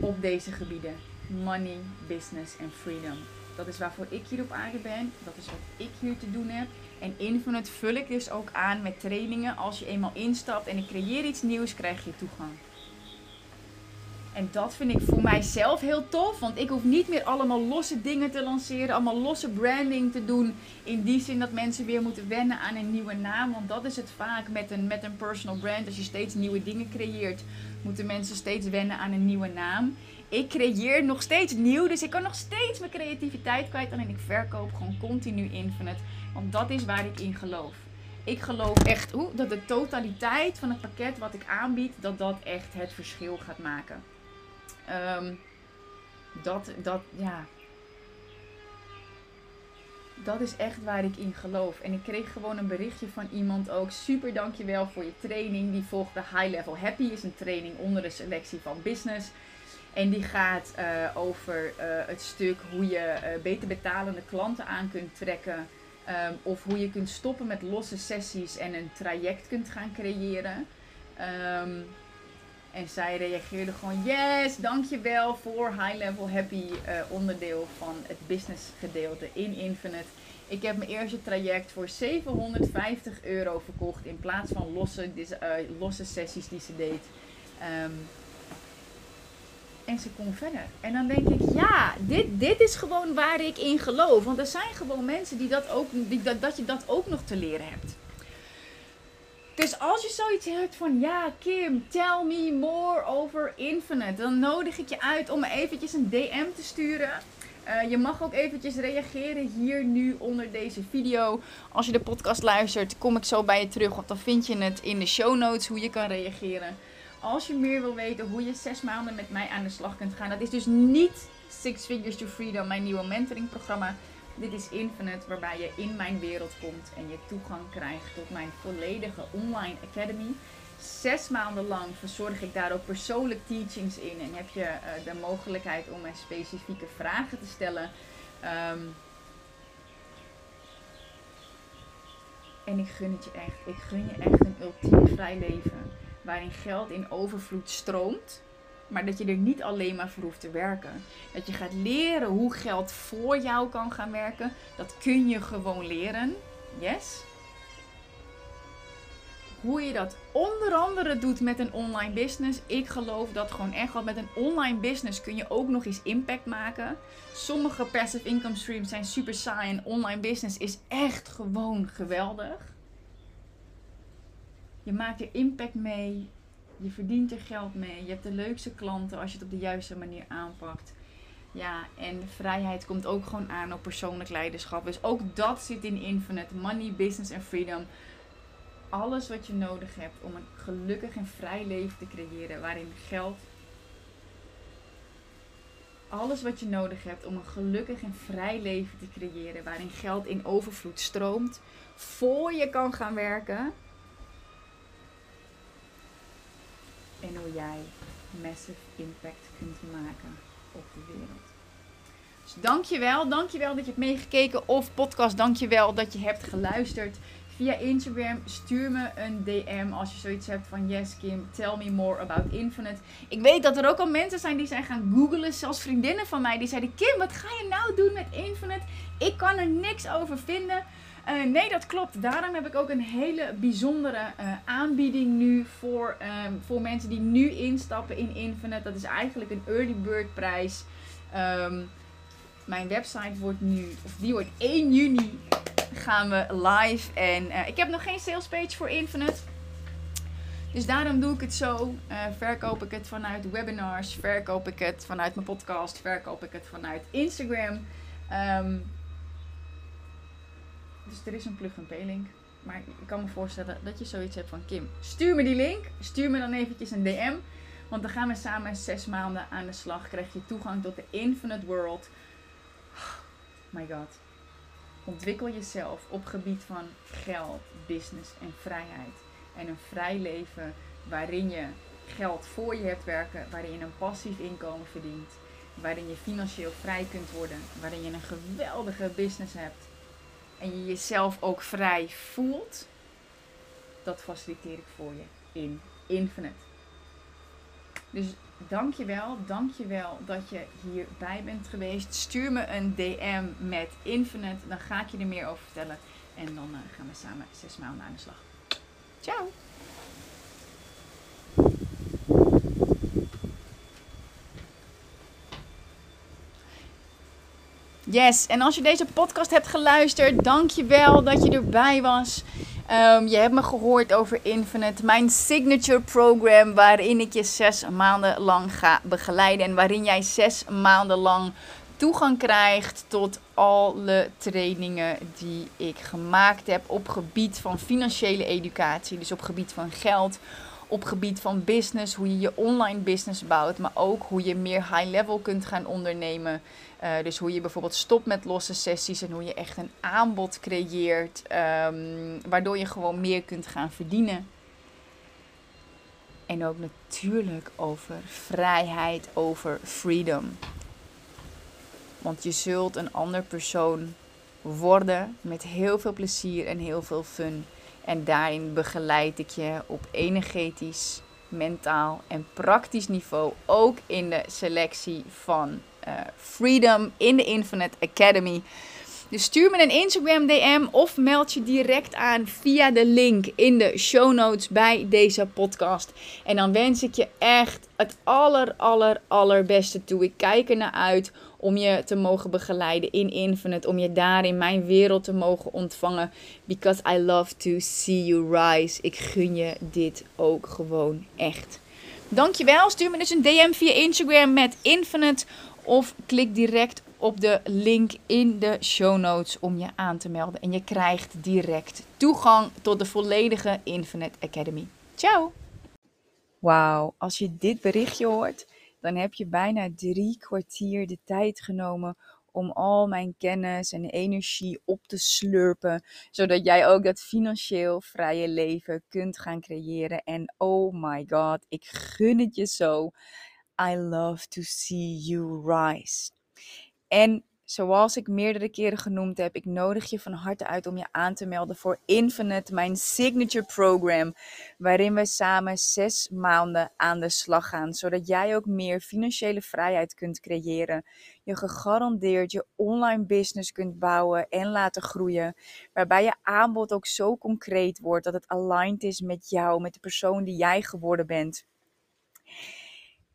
op deze gebieden. Money, business en freedom. Dat is waarvoor ik hier op aarde ben. Dat is wat ik hier te doen heb. En Infinite vul ik dus ook aan met trainingen. Als je eenmaal instapt en ik creëer iets nieuws, krijg je toegang. En dat vind ik voor mijzelf heel tof. Want ik hoef niet meer allemaal losse dingen te lanceren. Allemaal losse branding te doen. In die zin dat mensen weer moeten wennen aan een nieuwe naam. Want dat is het vaak met een, met een personal brand. Als je steeds nieuwe dingen creëert, moeten mensen steeds wennen aan een nieuwe naam. Ik creëer nog steeds nieuw. Dus ik kan nog steeds mijn creativiteit kwijt. Alleen ik verkoop gewoon continu Infinite. Want dat is waar ik in geloof. Ik geloof echt hoe, dat de totaliteit van het pakket wat ik aanbied, dat dat echt het verschil gaat maken. Um, dat, dat, ja. Dat is echt waar ik in geloof. En ik kreeg gewoon een berichtje van iemand ook. Super dankjewel voor je training. Die volgde High Level Happy. Is een training onder de selectie van business. En die gaat uh, over uh, het stuk hoe je uh, beter betalende klanten aan kunt trekken. Um, of hoe je kunt stoppen met losse sessies en een traject kunt gaan creëren. Um, en zij reageerde gewoon: Yes, dankjewel voor High Level Happy uh, onderdeel van het business gedeelte in Infinite. Ik heb mijn eerste traject voor 750 euro verkocht in plaats van losse, uh, losse sessies die ze deed. Um, en ze kon verder. En dan denk ik, ja, dit, dit is gewoon waar ik in geloof. Want er zijn gewoon mensen die dat ook, die, dat, dat je dat ook nog te leren hebt. Dus als je zoiets hebt van, ja Kim, tell me more over Infinite. Dan nodig ik je uit om me eventjes een DM te sturen. Uh, je mag ook eventjes reageren hier nu onder deze video. Als je de podcast luistert, kom ik zo bij je terug. Want dan vind je het in de show notes hoe je kan reageren. Als je meer wil weten hoe je zes maanden met mij aan de slag kunt gaan. Dat is dus niet Six Figures to Freedom, mijn nieuwe mentoringprogramma. Dit is Infinite, waarbij je in mijn wereld komt en je toegang krijgt tot mijn volledige online academy. Zes maanden lang verzorg ik daar ook persoonlijk teachings in en heb je uh, de mogelijkheid om mij specifieke vragen te stellen. Um, en ik gun het je echt. Ik gun je echt een ultiem vrij leven waarin geld in overvloed stroomt. Maar dat je er niet alleen maar voor hoeft te werken. Dat je gaat leren hoe geld voor jou kan gaan werken. Dat kun je gewoon leren. Yes? Hoe je dat onder andere doet met een online business. Ik geloof dat gewoon echt wel met een online business kun je ook nog eens impact maken. Sommige passive income streams zijn super saai. En online business is echt gewoon geweldig. Je maakt er impact mee. Je verdient er geld mee. Je hebt de leukste klanten als je het op de juiste manier aanpakt. Ja, en vrijheid komt ook gewoon aan op persoonlijk leiderschap. Dus ook dat zit in Infinite. Money, business en freedom. Alles wat je nodig hebt om een gelukkig en vrij leven te creëren. Waarin geld. Alles wat je nodig hebt om een gelukkig en vrij leven te creëren. Waarin geld in overvloed stroomt. Voor je kan gaan werken en hoe jij massive impact kunt maken op de wereld. Dus dankjewel, dankjewel dat je hebt meegekeken of podcast, dankjewel dat je hebt geluisterd. via Instagram. Stuur me een DM als je zoiets hebt van yes Kim, tell me more about Infinite. Ik weet dat er ook al mensen zijn die zijn gaan googlen, zelfs vriendinnen van mij die zeiden Kim, wat ga je nou doen met Infinite? Ik kan er niks over vinden. Uh, nee, dat klopt. Daarom heb ik ook een hele bijzondere uh, aanbieding nu voor, um, voor mensen die nu instappen in Infinite. Dat is eigenlijk een early bird prijs. Um, mijn website wordt nu, of die wordt 1 juni gaan we live. En uh, ik heb nog geen sales page voor Infinite. Dus daarom doe ik het zo. Verkoop ik het vanuit webinars, verkoop ik het vanuit mijn podcast, verkoop ik het vanuit Instagram. Um, dus er is een plug-and-pay-link. Maar ik kan me voorstellen dat je zoiets hebt van Kim. Stuur me die link. Stuur me dan eventjes een DM. Want dan gaan we samen zes maanden aan de slag. Krijg je toegang tot de Infinite World. Oh my god. Ontwikkel jezelf op gebied van geld, business en vrijheid. En een vrij leven waarin je geld voor je hebt werken. Waarin je een passief inkomen verdient. Waarin je financieel vrij kunt worden. Waarin je een geweldige business hebt en je jezelf ook vrij voelt, dat faciliteer ik voor je in Infinite. Dus dankjewel, dankjewel dat je hierbij bent geweest. Stuur me een DM met Infinite, dan ga ik je er meer over vertellen. En dan uh, gaan we samen zes maanden aan de slag. Ciao! Yes, en als je deze podcast hebt geluisterd, dank je wel dat je erbij was. Um, je hebt me gehoord over Infinite, mijn signature program waarin ik je zes maanden lang ga begeleiden. En waarin jij zes maanden lang toegang krijgt tot alle trainingen die ik gemaakt heb op gebied van financiële educatie. Dus op gebied van geld, op gebied van business, hoe je je online business bouwt, maar ook hoe je meer high level kunt gaan ondernemen. Uh, dus hoe je bijvoorbeeld stopt met losse sessies en hoe je echt een aanbod creëert, um, waardoor je gewoon meer kunt gaan verdienen. En ook natuurlijk over vrijheid, over freedom. Want je zult een ander persoon worden met heel veel plezier en heel veel fun. En daarin begeleid ik je op energetisch, mentaal en praktisch niveau. Ook in de selectie van Freedom in de Infinite Academy. Dus stuur me een Instagram DM of meld je direct aan via de link in de show notes bij deze podcast. En dan wens ik je echt het aller, aller, allerbeste toe. Ik kijk er naar uit om je te mogen begeleiden in Infinite. Om je daar in mijn wereld te mogen ontvangen. Because I love to see you rise. Ik gun je dit ook gewoon echt. Dankjewel. Stuur me dus een DM via Instagram met Infinite. Of klik direct op de link in de show notes om je aan te melden. En je krijgt direct toegang tot de volledige Infinite Academy. Ciao! Wauw, als je dit berichtje hoort, dan heb je bijna drie kwartier de tijd genomen om al mijn kennis en energie op te slurpen, zodat jij ook dat financieel vrije leven kunt gaan creëren. En oh my god, ik gun het je zo. I love to see you rise. En zoals ik meerdere keren genoemd heb, ik nodig je van harte uit om je aan te melden voor Infinite, mijn signature program, waarin we samen zes maanden aan de slag gaan, zodat jij ook meer financiële vrijheid kunt creëren. Je gegarandeerd je online business kunt bouwen en laten groeien, waarbij je aanbod ook zo concreet wordt dat het aligned is met jou, met de persoon die jij geworden bent.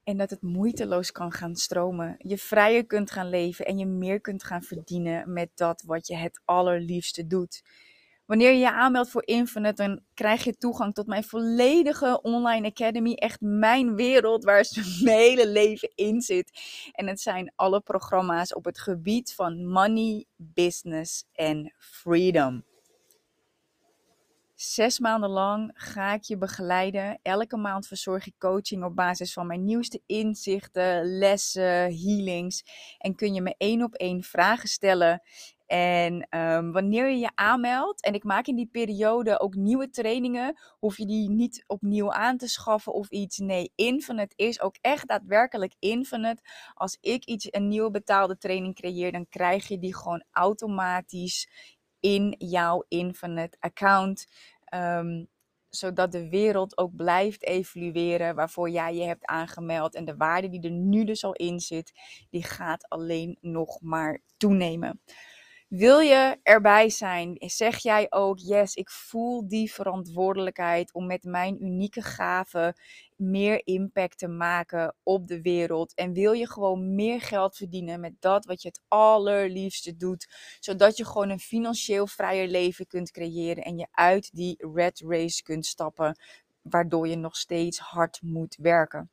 En dat het moeiteloos kan gaan stromen. Je vrijer kunt gaan leven en je meer kunt gaan verdienen met dat wat je het allerliefste doet. Wanneer je je aanmeldt voor Infinite, dan krijg je toegang tot mijn volledige online academy. Echt mijn wereld waar mijn hele leven in zit. En het zijn alle programma's op het gebied van money, business en freedom. Zes maanden lang ga ik je begeleiden. Elke maand verzorg ik coaching op basis van mijn nieuwste inzichten, lessen, healings. En kun je me één op één vragen stellen. En um, wanneer je je aanmeldt, en ik maak in die periode ook nieuwe trainingen, hoef je die niet opnieuw aan te schaffen of iets. Nee, Infinite is ook echt daadwerkelijk Infinite. Als ik iets, een nieuwe betaalde training creëer, dan krijg je die gewoon automatisch in jouw Infinite account. Ehm, zodat de wereld ook blijft evolueren waarvoor jij je hebt aangemeld. En de waarde die er nu dus al in zit, die gaat alleen nog maar toenemen. Wil je erbij zijn? Zeg jij ook, yes, ik voel die verantwoordelijkheid om met mijn unieke gaven meer impact te maken op de wereld? En wil je gewoon meer geld verdienen met dat wat je het allerliefste doet, zodat je gewoon een financieel vrijer leven kunt creëren en je uit die red race kunt stappen, waardoor je nog steeds hard moet werken?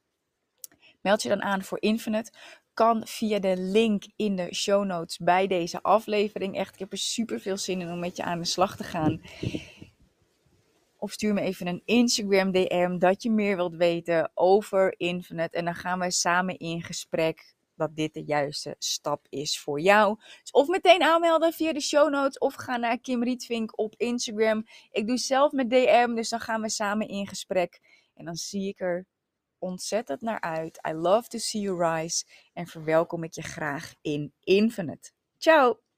Meld je dan aan voor Infinite kan via de link in de show notes bij deze aflevering. Echt, ik heb er super veel zin in om met je aan de slag te gaan. Of stuur me even een Instagram DM dat je meer wilt weten over Infinite. En dan gaan wij samen in gesprek dat dit de juiste stap is voor jou. Dus of meteen aanmelden via de show notes of ga naar Kim Rietvink op Instagram. Ik doe zelf met DM, dus dan gaan we samen in gesprek. En dan zie ik er ontzettend naar uit. I love to see you rise. En verwelkom ik je graag in Infinite. Ciao!